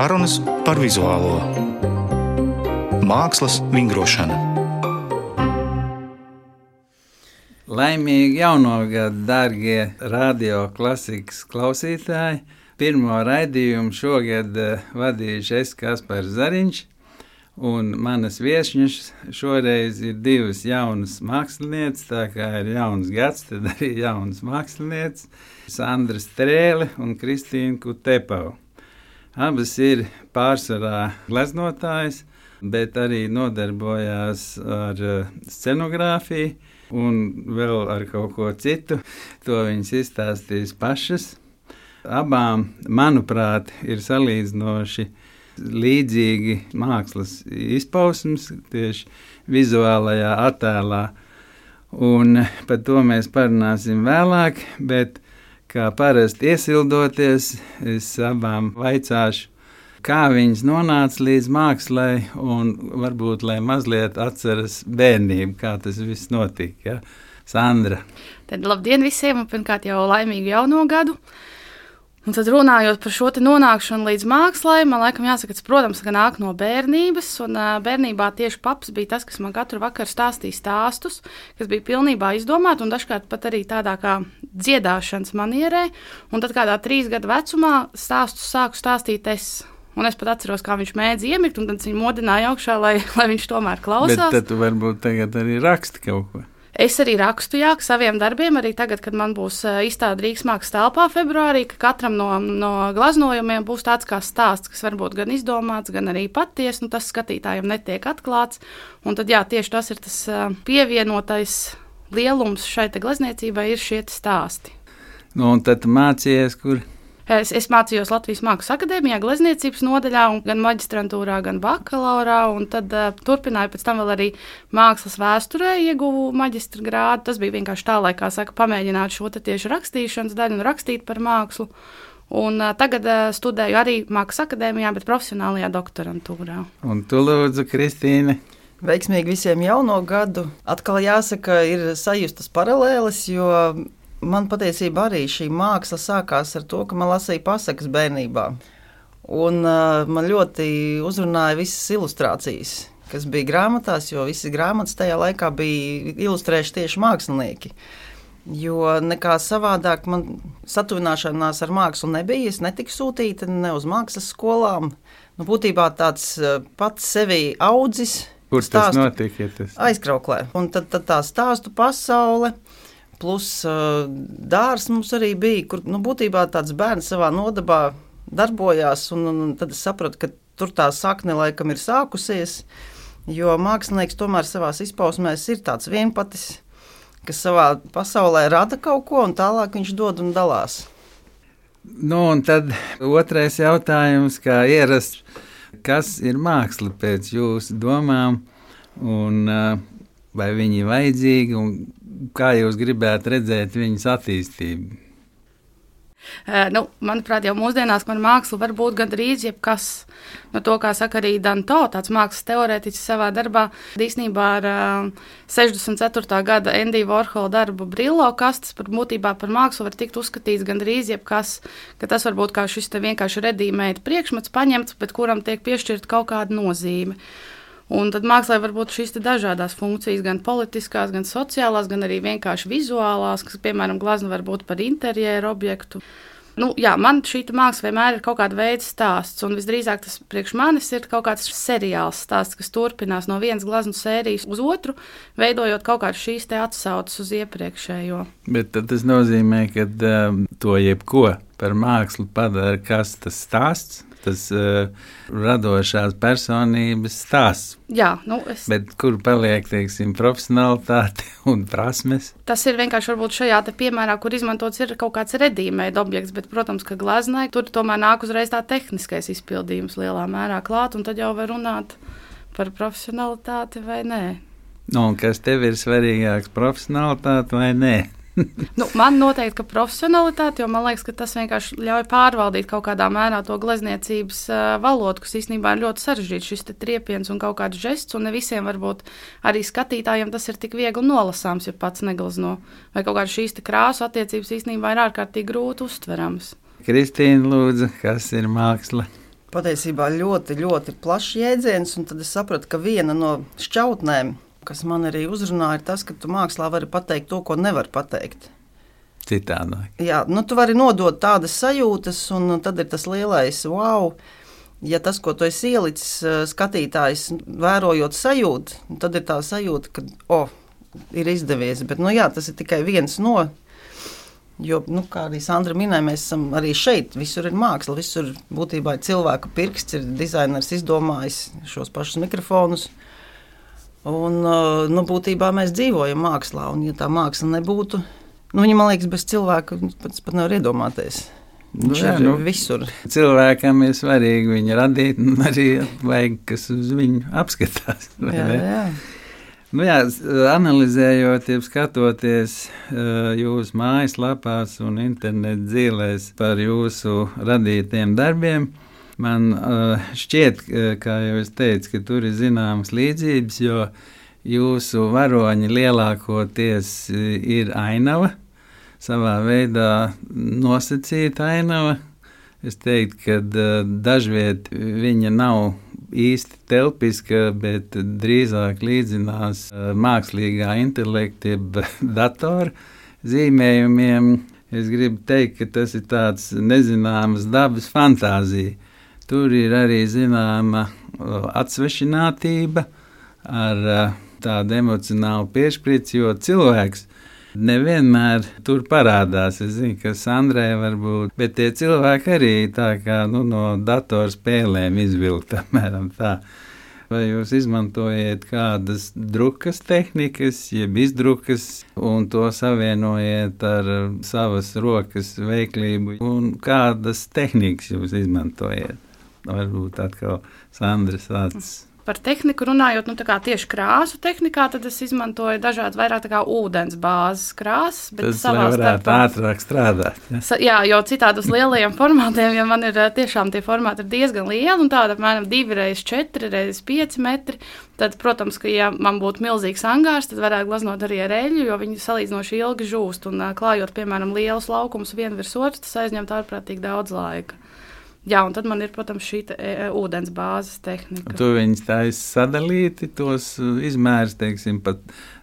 Sarunas par vizuālo mākslas vingrošanu. Laimīgi jauno gadu, darbie radio klasikas klausītāji! Pirmo raidījumu šogad eh, vadījuši es Kaspars Zariņš, un manas viesņas šoreiz ir divas jaunas mākslinieces. Tā kā ir jauns gads, tad arī jaunas mākslinieces - Sandra Strēle un Kristīna Kutepava. Abas ir pārsvarā gleznotājas, bet arī nodarbojās ar eh, scenogrāfiju un vēl ar kaut ko citu. To viņas izstāstīs pašas. Abām, manuprāt, ir salīdzinoši līdzīgi mākslas izpausmes tieši vizuālajā attēlā. Un par to mēs parunāsim vēlāk, bet kā parasti iesildoties, es abām vaicāšu, kā viņas nonāca līdz mākslai, un varbūt lai mazliet atceras bērnību, kā tas viss notika. Ja? Sandra. Tad labdien visiem, un pirmkārt jau laimīgu jauno gadu! Un tad runājot par šo nonākšanu līdz mākslai, man liekas, jāsaka, tas, protams, ka nāk no bērnības. Un bērnībā tieši paps bija tas, kas man katru vakaru stāstīja stāstus, kas bija pilnībā izdomāti un dažkārt pat arī tādā kā dziedāšanas manierē. Un tad kādā trīs gadu vecumā stāstus sāku stāstīt es. Un es pat atceros, kā viņš mēdz iemigt, un tad viņš modināja augšā, lai, lai viņš tomēr klausās. Bet tad varbūt tagad arī raksti kaut ko. Es arī rakstu jā, saviem darbiem, arī tagad, kad man būs izstāde Rīgas mākslas telpā februārī, ka katram no, no glaznojumiem būs tāds kā stāsts, kas varbūt gan izdomāts, gan arī patiesa. Nu, tas skatītājiem netiek atklāts. Un tad jā, tieši tas ir tas pievienotais lielums šai glezniecībai, ir šie stāsti. Nu, un tad mācījies, kur? Es, es mācījos Latvijas Mākslas akadēmijā, glezniecības nodaļā, gan maģistrantūrā, gan bakalaurā. Tad uh, turpināju pēc tam vēl arī mākslas vēsturē, ieguvu maģistra grādu. Tas bija vienkārši tā, lai, kā saka, pamēģināt šo tieši rakstīšanas daļu un rakstīt par mākslu. Un, uh, tagad uh, studēju arī Mākslas akadēmijā, bet profesionālajā doktorantūrā. Un tu lūdzu, Kristīne? Veiksmīgi visiem jauno gadu. Atkal jāsaka, ir sajustas paralēles, jo man patiesībā arī šī māksla sākās ar to, ka man lasīja pasakas bērnībā. Un, uh, man ļoti uzrunāja visas ilustrācijas, kas bija grāmatās, jo visas grāmatas tajā laikā bija ilustrējuši tieši mākslinieki. Jo nekā savādāk man satuvināšanās ar mākslu nebija. Es netiku sūtīta ne uz mākslas skolām. Nu, būtībā tāds pats sevi audzis. Kur tas notika? Ja tas... Aizkrauklē. Un tad, tad tā stāstu pasaule. Plus dārzs mums arī bija, kur nu, būtībā tāds bērns savā nodabā darbojās. Un, un tad es sapratu, ka tur tā sakne laikam ir sākusies. Jo mākslinieks tomēr savā izpausmē ir tāds vienpatis, kas savā pasaulē rada kaut ko, un tālāk viņš dod un dalās. Nu, un tad otrais jautājums, kā ierasts, kas ir māksla pēc jūsu domām, un vai viņi ir vajadzīgi, un kā jūs gribētu redzēt viņas attīstību? Nu, manuprāt, jau mūsdienās man māksla var būt gandrīz jebkas. No to, kā saka arī Danto, tāds mākslas teorētiķis savā darbā, īstenībā ar uh, 64. gada Endija Vorhola darbu Brillo kastes par būtībā par mākslu var tikt uzskatīts gandrīz jebkas, ka tas var būt kā šis vienkārši redīmēta priekšmets paņemts, bet kuram tiek piešķirta kaut kāda nozīme. Un tad mākslā var būt šīs dažādas funkcijas, gan politiskās, gan sociālās, gan arī vienkārši vizuālās, kas, piemēram, glazna var būt par interjeru objektu. Nu, jā, man šī māksla vienmēr ir kaut kāda veida stāsts, un visdrīzāk tas priekš manis ir kaut kāds seriāls stāsts, kas turpinās no vienas glazūru sērijas uz otru, veidojot kaut kādas šīs atsauces uz iepriekšējo. Bet tas nozīmē, ka um, to jebko par mākslu padara kas tas stāsts tas uh, radošās personības stāsts. Jā, nu es. Bet kur paliek, teiksim, profesionālitāte un prasmes? Tas ir vienkārši šajā piemērā, kur izmantots ir kaut kāds redīmēda objekts, bet, protams, ka glaznai tur tomēr nāk uzreiz tā tehniskais izpildījums lielā mērā klāt, un tad jau var runāt par profesionalitāti vai nē. Nu, kas tev ir svarīgāks, profesionālitāte vai nē? nu, man noteikti, ka profesionalitāte, jo man liekas, ka tas vienkārši ļauj pārvaldīt kaut kādā mērā to glezniecības uh, valodu, kas īstenībā ir ļoti sarežģīts. Šis triepiens un kaut kāds žests, un ne visiem varbūt arī skatītājiem tas ir tik viegli nolasāms, ja pats neglazno. Vai kaut kādas šīs krāsu attiecības īstenībā ir ārkārtīgi grūti uztveramas. Kristīna, lūdzu, kas ir māksla? Patiesībā ļoti, ļoti plašs jēdziens, un tad es sapratu, ka viena no šķautnēm, kas man arī uzrunāja, ir tas, ka tu mākslā vari pateikt to, ko nevar pateikt. Citādi. Jā, nu, tu vari nodot tādas sajūtas, un tad ir tas lielais wow. Ja tas, ko tu esi ielicis, eh, skatītājs, vērojot sajūtu, tad ir tā sajūta, ka, oh, ir izdevies. Bet, nu, jā, tas ir tikai viens no Jo, nu, kā arī Sandra minēja, mēs esam arī šeit. Visur ir māksla, visur būtībā ir cilvēka pirksts, ir dizainers izdomājis šos pašus mikrofonus. Un, uh, nu, būtībā mēs dzīvojam mākslā, un ja tā māksla nebūtu, nu, viņa man liekas, bez cilvēka pats pat nevar iedomāties. Nu, Viņš jā, ir nu, visur. cilvēkam ir svarīgi viņu radīt, un arī vajag, kas uz viņu apskatās. Jā, jā. Nu jā, analizējot, jau skatoties uh, jūsu mājaslapās un internetu dzīvēs par jūsu radītiem darbiem, man uh, šķiet, ka- kā jau es teicu, ka tur ir zināmas līdzības, jo jūsu varoņi lielākoties eh, ir ainava, savā veidā nosacīta ainava. Es teiktu, ka dažviet viņa nav īsti telpiska, bet drīzāk līdzinās mākslīgā intelekta, jeb datora zīmējumiem. Es gribu teikt, ka tas ir tāds nezināms dabas fantāzija. Tur ir arī zināma atsvešinātība ar tādu emocionālu piešķirtu, jo cilvēks nevienmēr tur parādās. Es zinu, ka Sandrai var būt, bet tie cilvēki arī tā kā nu, no datorspēlēm izvilkt apmēram tā. Vai jūs izmantojat kādas drukas tehnikas, jeb izdrukas, un to savienojat ar savas rokas veiklību, un kādas tehnikas jūs izmantojat? Varbūt atkal Sandra sācis. Par tehniku runājot, nu, tieši krāsu tehnikā, tad es izmantoju dažādas vairāk ūdens bāzes krāsas. bet Tas savā starpā- ātrāk strādāt. Ja? Sa, jā, jo citādi uz lielajiem formātiem, ja man ir eh, tiešām tie formāti ir diezgan lieli, un tāda apmēram 2 x 4 x 5 metri, tad, protams, ka, ja man būtu milzīgs angārs, tad varētu glaznot arī ar eļļu, jo viņi salīdzinoši ilgi žūst, un eh, klājot, piemēram, lielus laukumus vienu virs otru, tas aizņemt ārprātīgi daudz laika. Jā, un tad man ir, protams, šī te, e, ūdens bāzes tehnika. Tu viņus taisi sadalīti, tos uh, izmērus, teiksim, pat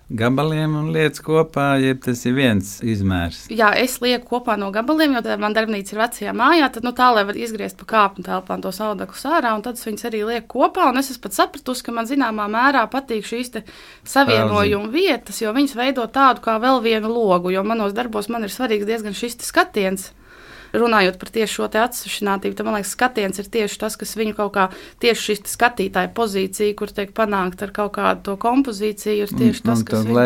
gabaliem un lietas kopā, ja tas ir viens izmērs. Jā, es lieku kopā no gabaliem, jo man darbnīca ir vecajā mājā. Tad, nu, tā, lai var izgriezt pa kāpņu telpām to audeklu sārā, un tad es viņus arī lieku kopā. Un es esmu pat sapratusi, ka man zināmā mērā patīk šīs savienojuma vietas, jo viņas veido tādu kā vēl vienu logu. Jo manos darbos man ir svarīgs diezgan šis skatiens. Runājot par tieši šo atsevišķinātību, tad man liekas, skatiens ir tieši tas, kas viņu kaut kā tieši šī skatītāja pozīcija, kur tiek panākta ar kaut kādu to kompozīciju, ir tieši tas, un kas tad viņu-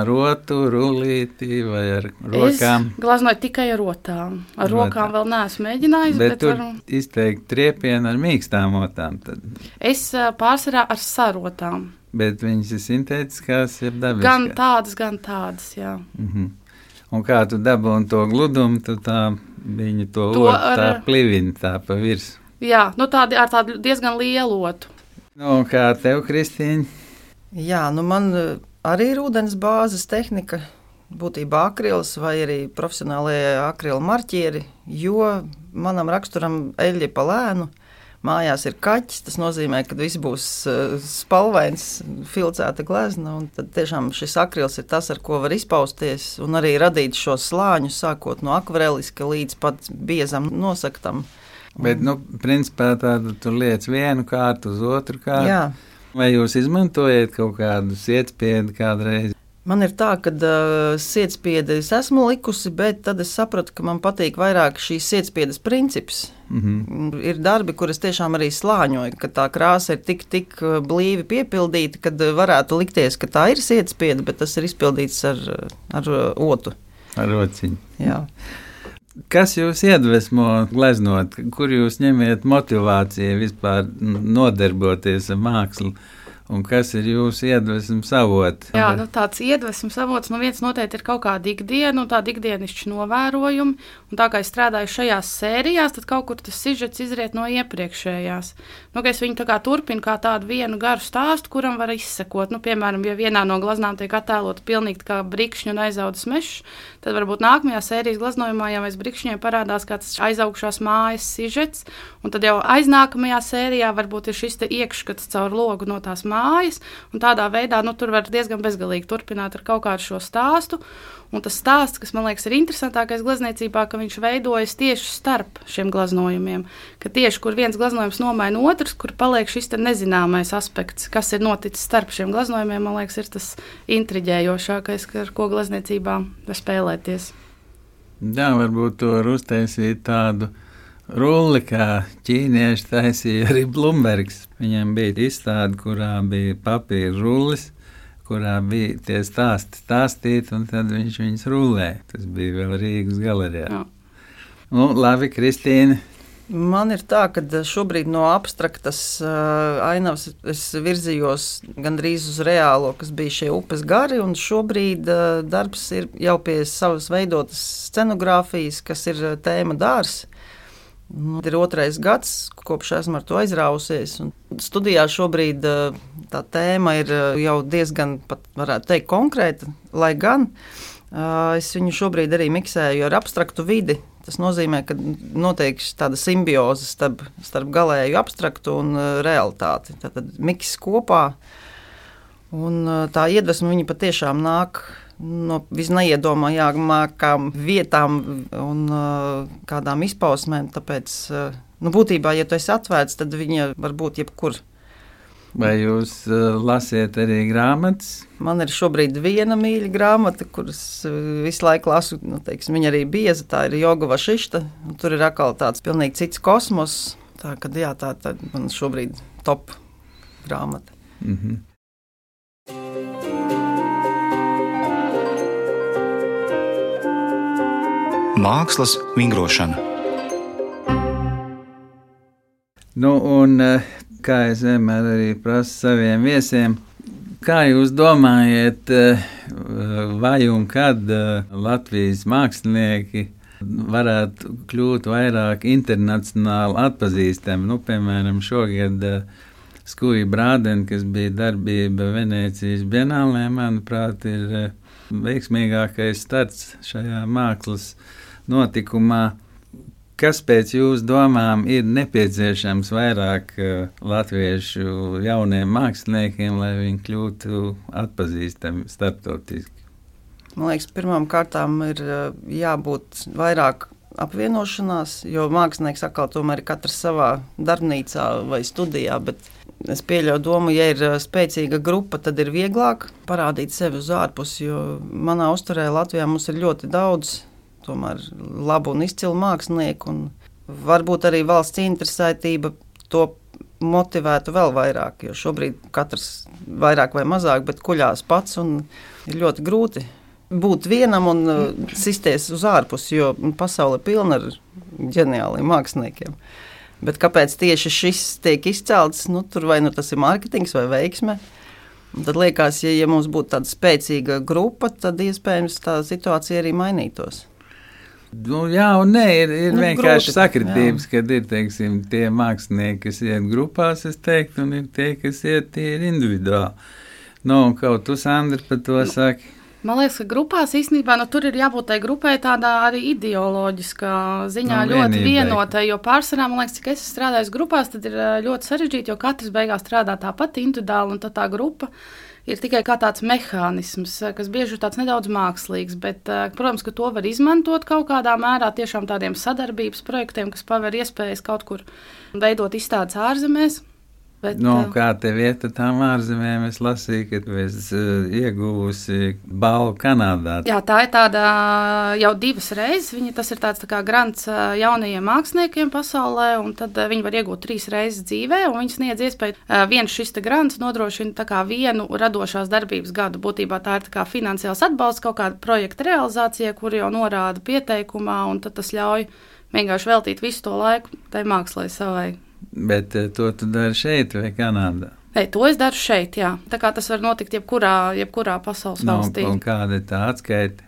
ar rotu, rullīti vai ar rokām. Es glaznoju tikai ar rotām. Ar Rotām. rokām vēl neesmu mēģinājis. Bet Bet tur varu... izteikti triepieni ar mīkstām otām. Tad. Es pārsvarā ar sarotām. Bet viņas ir sintētiskās, jeb Gan dabiskās. tādas, gan tādas. Jā. Mhm. Un kā tu dabūji to gludumu, tu tā viņa to, To to ar... tā plivini tā pa virsmu. Jā, nu tādi ar tādu diezgan lielu otu. Nu, kā tev, Kristīne? Jā, nu man eh, arī ir ūdens bāzes tehnika, būtībā akrils vai arī profesionālie akrila marķieri, jo manam raksturam eļļa pa lēnu. Mājās ir kaķis, tas nozīmē, ka viss būs uh, spalvains, filcēta glezna. Tad tiešām šis akrils ir tas, ar ko var izpausties un arī radīt šos slāņus, sākot no akvareliska līdz pat biezam nosaktam. Bet, nu, principā tādu tu liec vienu kārtu uz otru kārtu. Jā, Vai jūs izmantojat kaut kādu sietspiedu kādreiz? Man ir tā, ka uh, sietspiedi es esmu likusi, bet tad es sapratu, ka man patīk vairāk šīs sietspiedas princips. Mhm. Ir darbi, kurus tiešām arī slāņoju, ka tā krāsa ir tik, tik uh, blīvi piepildīta, ka uh, varētu likties, ka tā ir sietspieda, bet tas ir izpildīts ar, uh, ar uh, otu. Ar rociņu. Jā. Kas jūs iedvesmo gleznot, kur jūs ņemiet motivāciju vispār nodarboties ar mākslu? Un kas ir jūsu iedvesmas avots? Jā, nu, tāds iedvesmas avots, nu viens noteikti ir kaut kāda ikdiena, un tāda ikdienišķa novērojumi. Un tā kā es strādāju šajās sērijās, tad kaut kur tas sižets izriet no iepriekšējās. Nu, es viņu tā kā turpinu kā tādu vienu garu stāstu, kuram var izsekot. Nu, piemēram, ja vienā no glaznām tiek attēlota pilnīgi kā brikšņu un aizaudas mežs, tad varbūt nākamajā sērijas glaznojumā jau aiz brikšņiem parādās kāds aizaugšās mājas sižets, un tad jau aiznākamajā sērijā varbūt ir šis iekšskats caur logu no tās mājas, un tādā veidā nu, tur var diezgan bezgalīgi turpināt ar kaut kādu šo stāstu. Un tas stāsts, kas man liekas ir interesantākais glezniecībā, ka viņš veidojas tieši starp šiem glaznojumiem. Ka tieši kur viens glaznojums nomaina otrs, kur paliek šis nezināmais aspekts, kas ir noticis starp šiem glaznojumiem, man liekas, ir tas intriģējošākais, ar ko glezniecībā var spēlēties. Jā, varbūt to var uztaisīt tādu rulli, kā ķīnieši taisīja arī Blūmbergs. Viņam bija izstāde, kurā bija papīra rullis, kurā bija tie stāsti stāstīti, un tad viņš viņus rullēja. Tas bija vēl Rīgas galerijā. Jā. Nu, labi, Kristīne. Man ir tā, ka šobrīd no abstraktas uh, ainavas es virzījos gandrīz uz reālo, kas bija šie upes gari. Šobrīd uh, darbs ir jau pie savas veidotas scenogrāfijas, kas ir tēma dārsts. Nu, ir otrais gads, kopš esmu ar to aizrausies. Studijā šobrīd eh, tā tēma ir eh, jau diezgan, pat varētu teikt, konkrēta. Lai gan eh, es viņu šobrīd arī miksēju ar abstraktu vidi. Tas nozīmē, ka notiek tāda simbioze starp, starp galēju abstraktu un realitāti. Tad miks kopā, un tā iedvesma viņa patiešām nāk no visneiedomājamākām vietām un kādām izpausmēm. Tāpēc, nu, būtībā, ja tu esi atvērts, tad viņa var būt jebkur. Vai jūs lasiet arī grāmatas? Man ir šobrīd viena mīļa grāmata, kuras visu laiku lasu. Nu, teiksim, viņa arī bieza, tā ir Joga Vašišta. Tur ir atkal tāds pilnīgi cits kosmos. Tā, kad, jā, tā, tā man šobrīd top grāmata. Mm -hmm. Mākslas vingrošana. Nu, un, eh, kā es vienmēr arī prasu saviem viesiem, kā jūs domājat, eh, vai un kad eh, Latvijas mākslinieki varētu kļūt vairāk internacionāli atpazīstami? Nu, piemēram, šogad Skuja Brādena, kas bija darbība Venecijas Bienālē, manuprāt, ir veiksmīgākais starts šajā mākslas notikumā. Kas pēc jūsu domām ir nepieciešams vairāk uh, latviešu jauniem māksliniekiem, lai viņi kļūtu atpazīstami starptautiski? Man liekas, pirmām kārtām ir uh, jābūt vairāk apvienošanās, jo mākslinieks atkal tomēr ir katrs savā darbnīcā vai studijā. Es pieļauju domu, ja ir uh, spēcīga grupa, tad ir vieglāk parādīt sevi uz ārpusi. Jo manā uzturē Latvijā mums ir ļoti daudz tomēr labu un izcilu mākslinieku. Un varbūt arī valsts interesētība to motivētu vēl vairāk, jo šobrīd katrs vairāk vai mazāk, bet kuļās pats un ir ļoti grūti būt vienam un uh, sisties uz ārpusi, jo pasaule ir pilna ar ģeniāliem māksliniekiem. Bet kāpēc tieši šis tiek izcelts? Nu, tur vai nu tas ir mārketings vai veiksme. Un tad liekas, ja, ja mums būtu tāda spēcīga grupa, tad iespējams tā situācija arī mainītos. Nu, jā, un nē, ir, ir nu, vienkārši grūti, sakritības, jā. kad ir teiksim, tie mākslinieki, kas iet grupās, teiktu, un ir tie, kas iet individuāli. Nu, kaut tu, Sandra, par to nu, saki. Man liekas, ka grupās īstenībā nu, tur ir jābūt tai grupai tādā arī ideoloģiskā ziņā nu, ļoti vienotai. Jo pārsvarā, man liekas, cik es strādāju grupās, tad ir ļoti sarežģīti, jo katrs beigās strādā tāpat individuāli, un tā, tā grupa ir tikai kā tāds mehānisms, eh, kas bieži ir nedaudz mākslīgs. Bet, eh, protams, ka to var izmantot kaut kādā mērā tiešām tādiem sadarbības projektiem, kas paver iespējas kaut kur veidot izstādes ārzemēs. Bet, nu, kā tev iet ar tām ārzemēm? Es lasīju, ka tu esi uh, ieguvusi balvu Kanādā. Jā, tā ir tāda jau divas reizes. Viņa, tas ir tāds tā kā grants jaunajiem māksliniekiem pasaulē, un tad viņi var iegūt trīs reizes dzīvē, un viņi sniedz iespēju. Uh, viens šis grants nodrošina vienu radošās darbības gadu. Būtībā tā ir tā finansiāls atbalsts kaut kāda projekta realizācijai, kur jau norāda pieteikumā, un tas ļauj vienkārši veltīt visu to laiku tai mākslai savai Bet eh, to tu dari šeit vai Kanādā? Nē, to es daru šeit, jā. Tā kā tas var notikt jebkurā, jebkurā pasaules Nu, valstī. un kāda ir tā atskaita?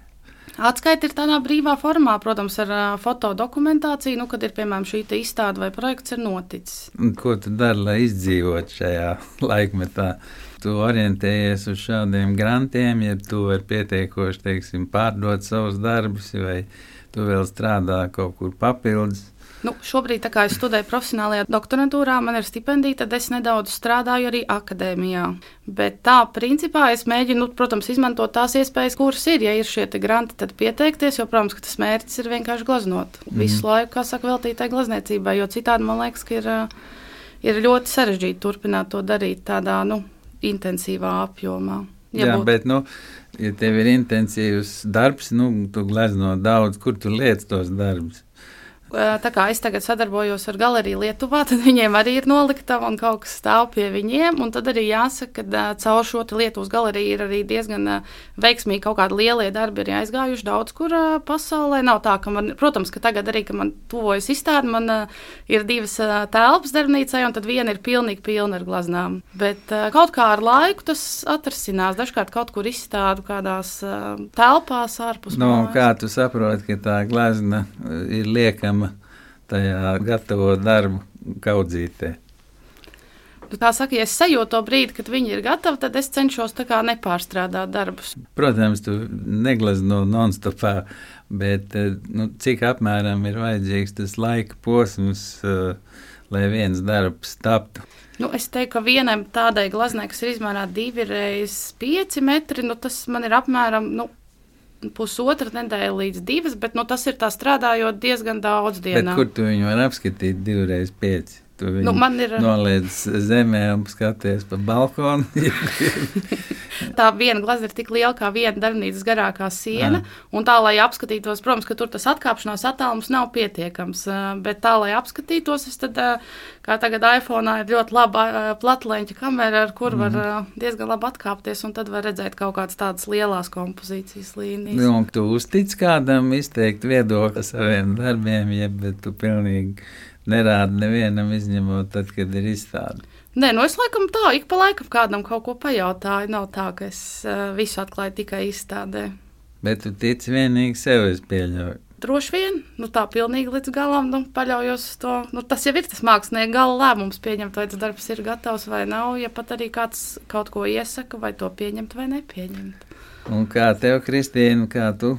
Atskaita ir tādā brīvā formā, protams, ar uh, fotodokumentāciju, nu, kad ir piemēram šī izstāde vai projekts ir noticis. Un Ko tu dari, lai izdzīvotu šajā laikmetā? Tu orientējies uz šādiem grantiem, ja tu vari pietiekoši teiksim, pārdot savus darbus, vai tu vēl strādā kaut kur papildus. Nu, šobrīd, kā es studēju profesionālajā doktorantūrā, man ir stipendija, tad es nedaudz strādāju arī akadēmijā. Bet tā, principā, es mēģinu, nu, protams, izmantot tās iespējas, kuras ir. Ja ir šie granti, tad pieteikties, jo, protams, tas mērķis ir vienkārši glaznot. Mm. Visu laiku, kā saka, veltīt tai glazniecībai, jo citādi man liekas, ka ir, ir ļoti sarežģīti turpināt to darīt tādā, nu, intensīvā apjomā. Jā, būtu- bet, nu, ja tev ir intensīvs darbs, nu, tu glezno daudz, kur tu liec tos darbus. Tā kā es tagad sadarbojos ar galeriju Lietuvā, tad viņiem arī ir noliktava un kaut kas stāv pie viņiem. Un tad arī jāsaka, ka uh, caur šo Lietuvas galeriju ir arī diezgan uh, veiksmīgi kaut kādi lielie darbi ir aizgājuši daudz kur pasaulē. Nav tā, ka man, protams, ka tagad arī, ka man tuvojas izstāde, man ir divas telpas darbnīcai, un tad viena ir pilnīgi pilna ar glaznām. Bet kaut kā ar laiku tas atrasinās. Dažkārt kaut kur izstādu kādās telpās ārpus. Nu, mājas. kā tu saproti, ka tā glezna uh, ir liekama tajā gatavo darbu kaudzītē? Nu, Tā saka, ja es sajūtu to brīdi, kad viņi ir gatavi, tad es cenšos nepārstrādāt darbus. Protams, tu neglezno non-stopā, bet eh, nu, cik apmēram ir vajadzīgs tas laika posms, eh, lai viens darbs taptu. Nu, es teiktu, ka vienai tādai glaznai, kas ir izmērā 2,5 metri, nu, tas man ir apmēram nu, pusotra nedēļa līdz divas, bet nu, tas ir tā strādājot diezgan daudz Bet dienā. kur tu viņu vari apskatīt divreiz pieci? Tu viņu Nu, ir noliec zemē un skaties pa balkonu. tā viena glazūra ir tik liela kā viena darbnīcas garākā siena. Un tā, lai apskatītos, protams, ka tur tas atkāpšanās attālums nav pietiekams. Bet tā, lai apskatītos, es tad, kā tagad iPhone ir ļoti laba platleņķa kamera, ar kur var eh, diezgan labi atkāpties, un tad var redzēt kaut kādas tādas lielas kompozīcijas līnijas. Nu, un tu uztic kādam izteikt viedokli saviem darbiem, jeb tu pilnīgi nerādi nevienam izņemot tad, kad ir izstāde. Nē, nu es laikam tā, ik pa laikam kādam kaut ko pajautāju. Nav tā, ka es uh, visu atklāju tikai izstādē. Bet tu tici vienīgi sev, es pieļauju. Droši vien, nu tā pilnīgi līdz galam nu, paļaujos uz to. Nu, tas jau ir tas mākslinieka gala lēmums, pieņemt, vai tas darbs ir gatavs vai nav. Ja pat arī kāds kaut ko iesaka, vai to pieņemt vai nepieņemt. Un kā tev, Kristīna, kā tu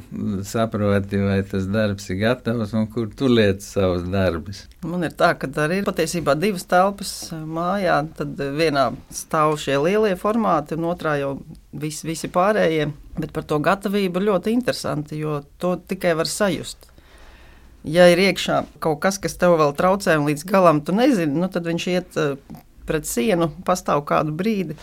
saproti, vai tas darbs ir gatavs un kur tu liec savus darbus? Man ir tā, ka arī ir patiesībā divas telpas mājā. Tad vienā stāv šie lielie formāti, un otrā jau visi, visi pārējie. Bet par to gatavību ļoti interesanti, jo to tikai var sajust. Ja ir iekšā kaut kas, kas tev vēl traucē, un līdz galam tu nezini, nu, tad viņš iet eh, pret sienu, pastāv kādu brīdi.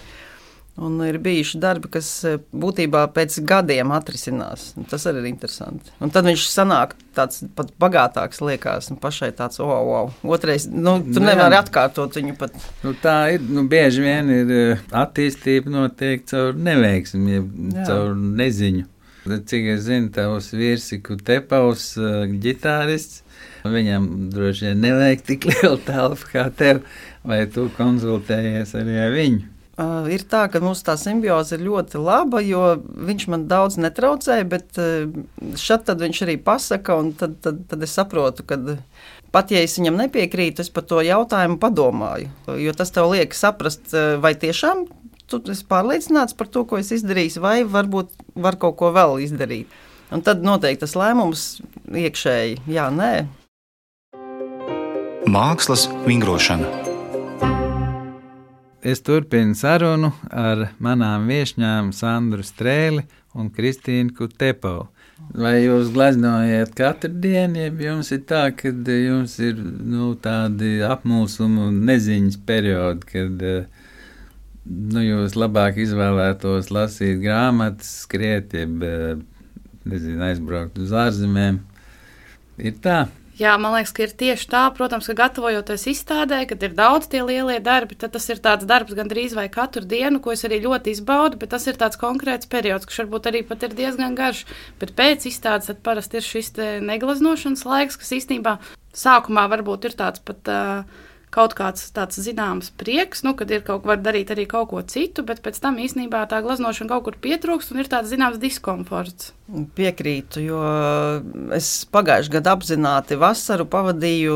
Un ir bijuši darbi, kas eh, būtībā pēc gadiem atrisinās. Un Tas arī ir interesanti. Un tad viņš sanāk tāds pat bagātāks, liekas, un pašai tāds, wow, wow. Otrais, nu, tu Nu, nevari atkārtot viņu pat. Nu, tā ir. Nu, bieži vien ir eh, attīstība notiek caur neveiksmi, caur neziņu. Cik es zinu, tavs vīrs ir tepaus uh, ģitārists. Viņam droši vien nevajag tik lielu telpu kā tev, vai tu konsultējies arī ar viņu. Uh, ir tā, ka mūsu tā simbioze ir ļoti laba, jo viņš man daudz netraucēja, bet uh, šeit tad viņš arī pasaka, un tad, tad, tad es saprotu, ka pat ja es viņam nepiekrītu, es par to jautājumu padomāju. Jo tas tev liek saprast, uh, vai tiešām tu esi pārliecināts par to, ko es izdarīju, vai varbūt var kaut ko vēl izdarīt. Un tad noteikti tas lēmums iekšēji, jā, nē. Mākslas vingrošana. Es turpinu sarunu ar manām viesņām Sandru Strēli un Kristīnu Kutepovu. Vai jūs gleznojat katru dienu, ja jums ir tā, ka jums ir nu, tādi apmulsumi un neziņas periodi, kad nu, jūs labāk izvēlētos lasīt grāmatas, skriet, jeb nezinu, aizbraukt uz ārzemēm? Ir tā. Jā, man liekas, ka ir tieši tā. Protams, ka gatavojoties izstādē, kad ir daudz tie lielie darbi, tad tas ir tāds darbs gandrīz vai katru dienu, ko es arī ļoti izbaudu. Bet tas ir tāds konkrēts periods, kurš varbūt arī pat ir diezgan garš. Bet pēc izstādes tad parasti ir šis neglaznošanas laiks, kas īstenībā sākumā varbūt ir tāds pat. Uh, kaut kāds tāds zināms prieks, nu, kad ir kaut ko var darīt arī kaut ko citu, bet pēc tam īstenībā tā glaznošana kaut kur pietrūkst un ir tāds zināms diskomforts. Piekrītu, jo es pagājušajā gadā apzināti vasaru pavadīju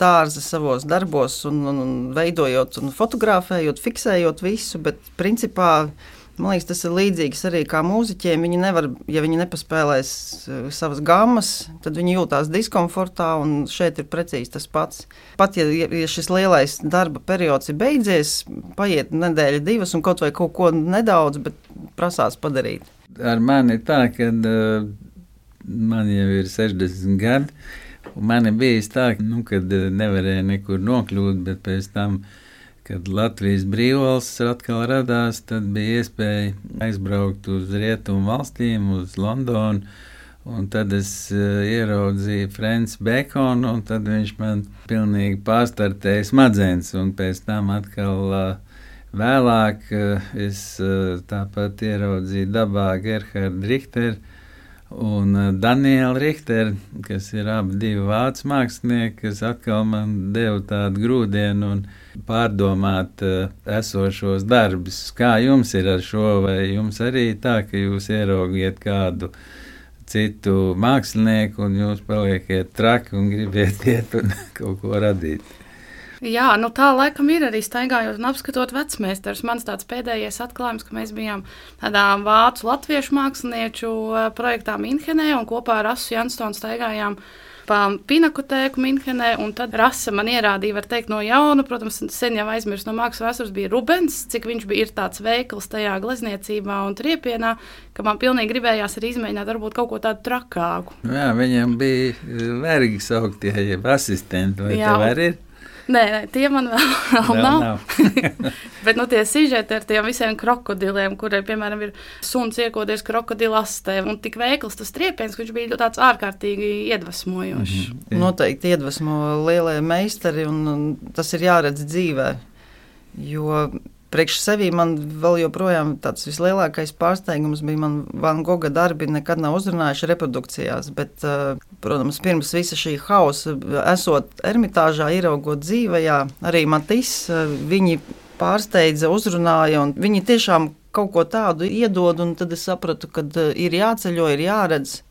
dārza savos darbos, un, un, un veidojot, un fotografējot, fiksējot visu, bet principā Man liekas, tas ir līdzīgs arī kā mūziķiem. Viņi nevar, ja viņi nepaspēlēs eh, savas gammas, tad viņi jūtās diskomfortā, un šeit ir precīzi tas pats. Pat ja, ja šis lielais darba periods ir beidzies, paiet nedēļa, divas, un kaut vai kaut ko nedaudz, bet prasās padarīt. Ar mani tā, ka uh, man jau ir 60 gadi, un man bijis tā, ka, nu, kad eh, nevarēja nekur nokļūt, bet pēc tam Kad Latvijas brīvvalsts atkal radās, tad bija iespēja aizbraukt uz rietumu valstīm, uz Londonu. Un tad es uh, ieraudzīju Franču Bekonu, un tad viņš man pilnīgi pārstartēja smadzenes. Un pēc tam atkal uh, vēlāk uh, es tāpat ieraudzīju dabā Gerhardu Richteru un Daniela Richteru, kas ir abi vācu mākslinieki, kas atkal man deva tādu grūdienu. Un, pārdomāt uh, esošos darbus. Kā jums ir ar šo, vai jums arī tā, ka jūs ieraugiet kādu citu mākslinieku un jūs paliekat traki un gribiet iet un kaut ko radīt? Jā, nu tā laikam ir arī staigājot un apskatot vecmēstarus. Mans tāds pēdējais atklājums, ka mēs bijām tādā vācu latviešu mākslinieču eh, projektā Minhenē un kopā ar Asu Janstonu staigājām pa Pinakotēku Minhenē, un tad rasa man ierādīja, var teikt, no jauna. Protams, sen jau aizmirst no mākslas vēstures bija Rubens, cik viņš bija tāds veikls tajā glezniecībā un triepienā, ka man pilnīgi gribējās arī izmēģināt varbūt kaut ko tādu trakāku. Jā, viņam bija vergi sauktie, jeb asistenti, vai Jā. tev arī ir? Nē, nē, tie man vēl, vēl nav. nav. Bet nu, tie sižeti ar tiem visiem krokodiliem, kuriem, piemēram, ir suns iekodies krokodila astē, un tik veikls tas triepiens, ka viņš bija tāds ārkārtīgi iedvesmojošs. Mm -hmm. Noteikti iedvesmo lielie meistari, un, un tas ir jāredz dzīvē. Jo priekš sevī man vēl joprojām tāds vislielākais pārsteigums bija, man Van Goga darbi nekad nav uzrunājuši reprodukcijās, bet, eh, protams, pirms visa šī hausa, esot ermitāžā, ieraugot dzīvējā, arī Matis, eh, viņi pārsteidza, uzrunāja, un viņi tiešām kaut ko tādu iedod, un tad es sapratu, ka eh, ir jāceļo, ir jāredz,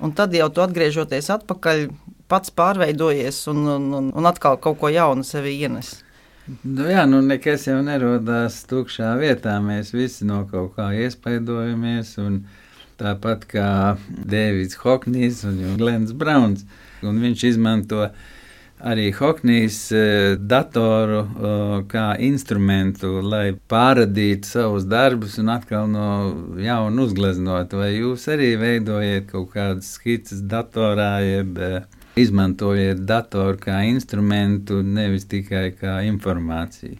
un tad jau tu atgriežoties atpakaļ, pats pārveidojies un, un, un atkal kaut ko jaunu sevi ienes. Nu, jā, nu nekas jau nerodās tukšā vietā. Mēs visi no kaut kā iespaidojamies. Tāpat kā Dēvids Hoknīs un Glens Browns. Un viņš izmanto arī Hoknīs e, datoru kā instrumentu, lai pārradītu savus darbus un atkal no jauna uzgleznot. Vai jūs arī veidojat kaut kādas skices datorā, jeb izmantojiet datoru kā instrumentu, nevis tikai kā informāciju.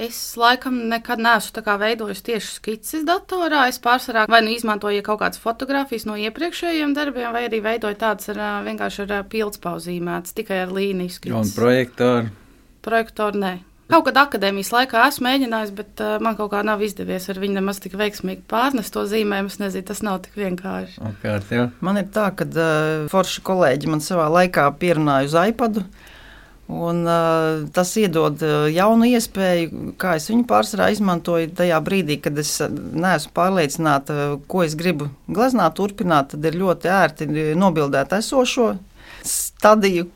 Es laikam nekad neesmu veidojis tieši skices datorā. Es pārsvarā vai nu izmantoju kaut kādas fotogrāfijas no iepriekšējiem darbiem, vai arī veidoju tādas ar, vienkārši ar pildspauzīmētas, tikai ar līniju skices. Un projektoru? Projektoru nē. Kaut kad akadēmijas laikā esmu mēģinājis, bet uh, man kaut kā nav izdevies ar viņu nemaz tik veiksmīgi pārnest to zīmējumu. Es nezinu, tas nav tik vienkārši. Okay, man ir tā, ka uh, forši kolēģi man savā laikā pierunāja uz iPadu. Un, uh, tas iedod uh, jaunu iespēju, kā es viņu pārsvarā izmantoju tajā brīdī, kad es neesmu pārliecināta, ko es gribu gleznāt, turpināt. Tad ir ļoti ērti nobildēt esošo stadiju,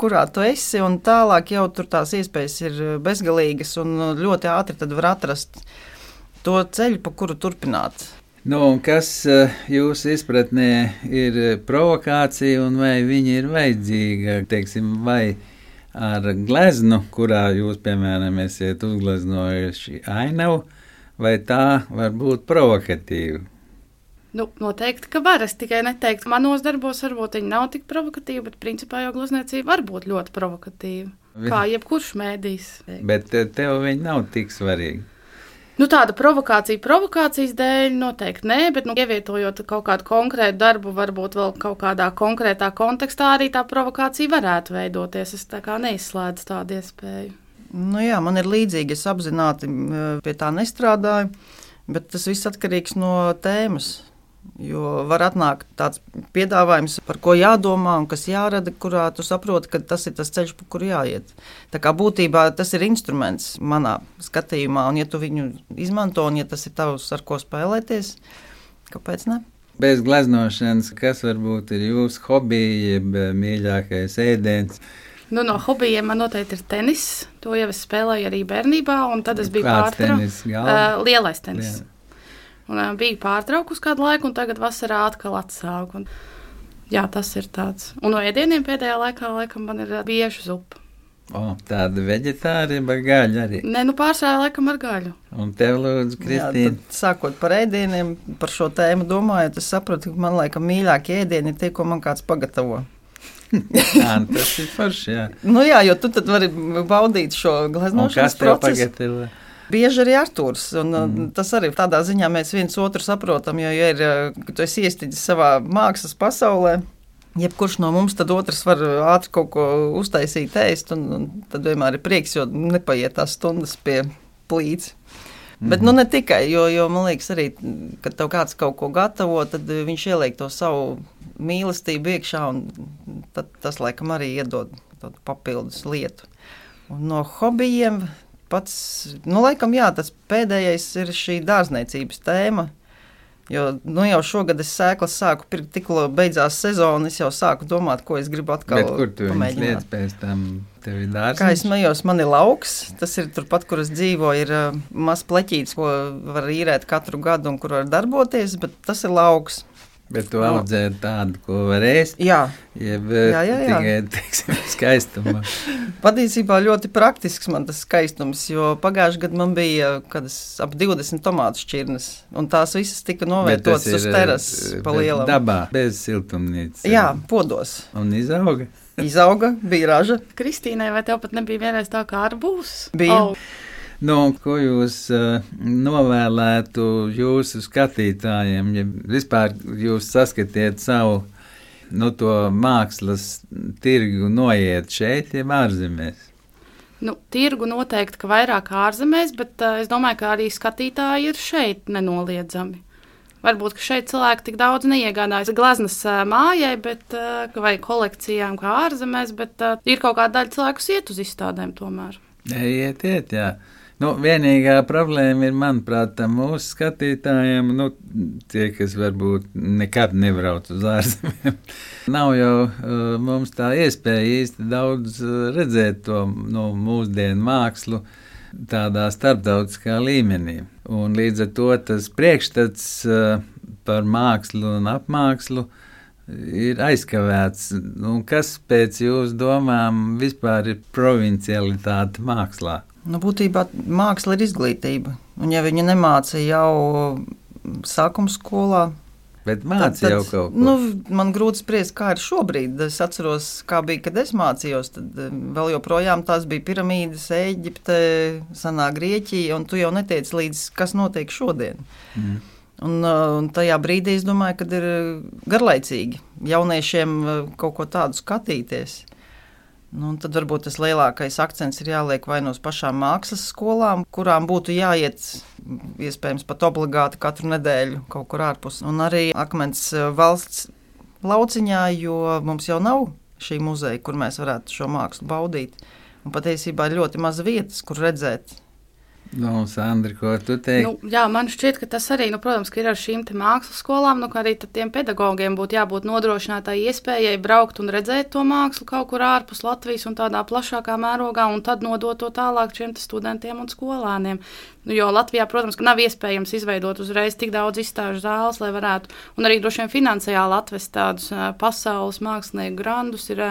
kurā tu esi, un tālāk jau tur tās iespējas ir bezgalīgas, un ļoti ātri var atrast to ceļu, pa kuru turpināt. Nu, kas eh, jūsu izpratnē ir provokācija un vai viņa ir vajadzīga? Teiksim, vai ar gleznu, kurā jūs, piemēram, esat uzgleznojuši ainavu, vai tā var būt provokatīva? Nu, noteikti, ka var. Es tikai neteiktu, ka manos darbos varbūt viņi nav tik provokatīvi, bet principā jau glezniecība var būt ļoti provokatīva. Kā jebkurš mēdījis. Bet tev viņi nav tik svarīgi. Nu, tāda provokācija provokācijas dēļ noteikti nē, bet nu, ievietojot kaut kādu konkrētu darbu, varbūt vēl kaut kādā konkrētā kontekstā arī tā provokācija varētu veidoties. Es tā kā neizslēdzu tādu iespēju. Nu, jā, man ir līdzīgi, es apzināti pie tā nestrādāju, bet tas viss atkarīgs no tēmas. Jo var atnākt tāds piedāvājums, par ko jādomā un kas jārada, kurā tu saproti, ka tas ir tas ceļš, pa kuru jāiet. Tā kā būtībā tas ir instruments manā skatījumā, un ja tu viņu izmanto, un ja tas ir tavs, ar ko spēlēties, kāpēc ne? Bez gleznošanas, kas varbūt ir jūsu hobija, jeb mīļākais ēdiens? Nu, no hobijiem man noteikti ir tenis. To jau es spēlēju arī bērnībā, un tad es biju? Galva? Uh, lielais tenis. Liela. Un, uh, biju pārtraukus kādu laiku, un tagad vasarā atkal atsāku. Un, jā, tas ir tāds. Un no ēdieniem pēdējā laikā laikam man ir bieža zupa. O, tāda veģetārija, bet gaļa arī. Nē, nu pārsvarā laikam ar gaļu. Un tev, lūdzu, Jā, Kristīna, tad, sākot par ēdieniem, par šo tēmu domājot, es saprotu, ka man laikam mīļākie ēdieni ir tie, ko man kāds pagatavo. Jā, tas ir forši. Jā. Nu, jā, jo tu tad vari baudīt šo gleznošanas kas tev pagatavo? Bieži arī Arthurs. Un, mm. Tas arī tādā ziņā mēs viens otru saprotam. Jo, ja ir, ka tu esi iestidzis savā mākslas pasaulē, jebkurš no mums, tad otrs var ātri kaut ko uztaisīt, ēst. Un, un tad vienmēr ir prieks, jo nepaiet tās stundas pie plīts. Bet nu, ne tikai, jo, jo man liekas, arī, kad tev kāds kaut ko gatavo, tad viņš ieliek to savu mīlestību iekšā, un tas laikam arī iedod papildus lietu. Un no hobijiem pats, nu, laikam, jā, tas pēdējais ir šī dārzniecības tēma. Jo nu, jau šogad es sēklas sāku pirkt, tikko beidzās sezona. Es jau sāku domāt, ko es gribu atkal Bet kur tu pamēģināt. pēc tam? Tev ir dārsts. Kā es smējos, man ir lauks. Tas ir turpat, kur es dzīvoju. Ir uh, mazs pleķītis, ko var īrēt katru gadu un kur var darboties, bet tas ir lauks. Bet tu audzē tādu, ko var ēst. Jā, Jeb, Jā, jā, jā. Tikai, teiksim, skaistuma. patiesībā ļoti praktisks man tas skaistums, jo pagājušajā gadā man bija ap 20 tomātu šķirnes, un tās visas tika Bet novietotas tas uz terases eh, pa lielam. Dabā, bez siltumnīcas. Jā, podos. Un izauga. Izauga, bija raža. Kristīnai, vai tev pat nebija vienreiz tā kā ar būs? Bija. Oh, Nu, ko jūs uh, novēlētu jūsu skatītājiem, ja vispār jūs saskatiet savu nu, to mākslas tirgu noiet šeit, jeb ārzemēs? Nu, tirgu noteikti, ka vairāk ārzemēs, bet uh, es domāju, ka arī skatītāji ir šeit nenoliedzami. Varbūt, šeit cilvēki tik daudz neiegādājas gleznas uh, mājai, bet, vai kolekcijām kā ārzemēs, bet ir kaut kāda daļa cilvēku, iet uz izstādēm tomēr. Iet, iet, jā. Nu, vienīgā problēma ir, manuprāt, mūsu skatītājiem, nu, tie, kas varbūt nekad nebrauc uz ārzemēm. Nav jau uh, mums tā iespēja īsti daudz uh, redzēt to nu, mūsdienu mākslu tādā starptautiskā līmenī. Un līdz ar to tas priekšstats uh, par mākslu un apmākslu ir aizkavēts. Nu, kas pēc jūsu domām vispār ir provincialitāte mākslā? Nu, būtībā māksla ir izglītība. Un, ja viņi nemāca jau sākuma skolā, Bet mācīja jau kaut ko. nu, man grūti spriest, kā ir šobrīd. Es atceros, kā bija, kad es mācījos. Tad eh, vēl joprojām tās bija piramīdas, Eģipte, Senā Grieķija, un tu jau netiec līdz, kas notiek šodien. Mm. Un, uh, un tajā brīdī es domāju, ka ir garlaicīgi jauniešiem uh, kaut ko tādu skatīties. Nu, tad varbūt tas lielākais akcents ir jāliek vai no uz pašām mākslas skolām, kurām būtu jāiet iespējams pat obligāti katru nedēļu kaut kur ārpus. Un arī akmens uh, valsts lauciņā, jo mums jau nav šī muzeja, kur mēs varētu šo mākslu baudīt. Un patiesībā ir ļoti maz vietas, kur redzēt Nu, Sandra, ko tu teiksi? Nu, jā, man šķiet, ka tas arī, nu, protams, ir ar šīm mākslas skolām, nu, ka arī tiem pedagogiem būtu jābūt nodrošinātai iespējai braukt un redzēt to mākslu kaut kur ārpus Latvijas un tādā plašākā mērogā, un tad nodot to tālāk šiem studentiem un skolāniem. Nu, jo Latvijā, protams, nav iespējams izveidot uzreiz tik daudz izstāžu zāles, lai varētu, un arī droši vien finansiāli atvest tādus pasaules mākslinieku grandus, ir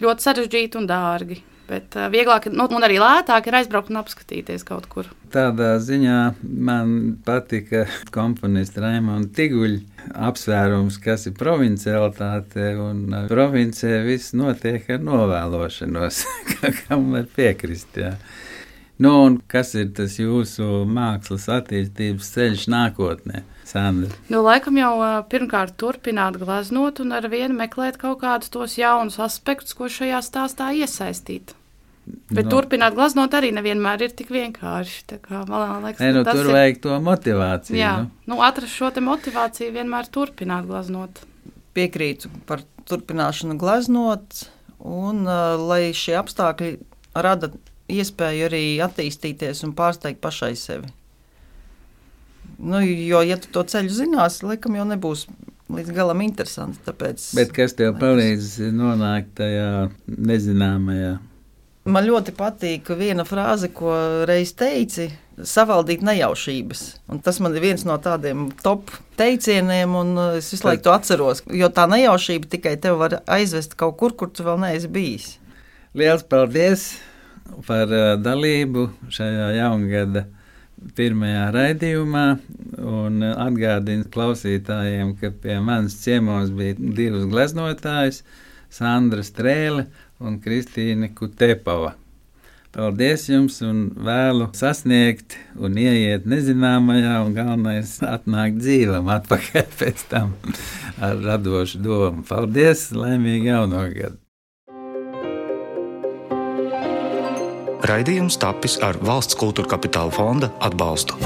ļoti sarežģīti un dārgi. Bet uh, vieglāk, nu, un arī lētāk ir aizbraukt un apskatīties kaut kur. Tādā ziņā man patika komponista Raimonda Tiguļa apsvērums, kas ir provincialitāte. Un uh, provincē viss notiek ar novēlošanos, kam var piekrist. Jā. Nu, kas ir tas jūsu mākslas attīstības ceļš nākotnē, Sandra? Nu, laikam jau ā, pirmkārt turpināt glaznot un ar vienu meklēt kaut kādus tos jaunus aspektus, ko šajā stāstā iesaistīt. Bet Nu. turpināt glaznot arī nevienmēr ir tik vienkārši. Tā Kā, man liekas, Nē, nu, tur ir- vajag to motivāciju. Jā, Nu. nu, atrast šo te motivāciju vienmēr turpināt glaznot. Piekrītu par turpināšanu glaznot, un uh, lai šie apstākļi rada iespēju arī attīstīties un pārsteigt pašai sevi. Nu, jo, ja tu to ceļu zināsi, laikam jau nebūs līdz galam interesanti. Tāpēc Bet kas tev palīdz nonākt tajā nezināmajā? Man ļoti patīk viena frāze, ko reiz teici. Savaldīt nejaušības. Un tas man ir viens no tādiem top teicieniem, un uh, es visu laiku to atceros. Jo tā nejaušība tikai tev var aizvest kaut kur, kur tu vēl neesi bijis. Liels paldies par uh, dalību šajā jaungada pirmajā raidījumā. Un uh, atgādinu klausītājiem, ka pie manis ciemos bija divas gleznotājas, Sandra Strēle un Kristīne Kutepava. Paldies jums un vēlu sasniegt un ieiet nezināmajā, un galvenais atnākt dzīvam atpakaļ pēc tam ar radošu domu. Paldies, laimīgi jauno gadu! Raidījums tapis ar valsts kultūra kapitāla fonda atbalstu.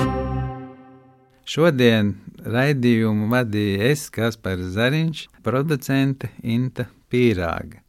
Šodien raidījumu vadīja es, Kaspars Zariņš, producente Inta Pīrāga.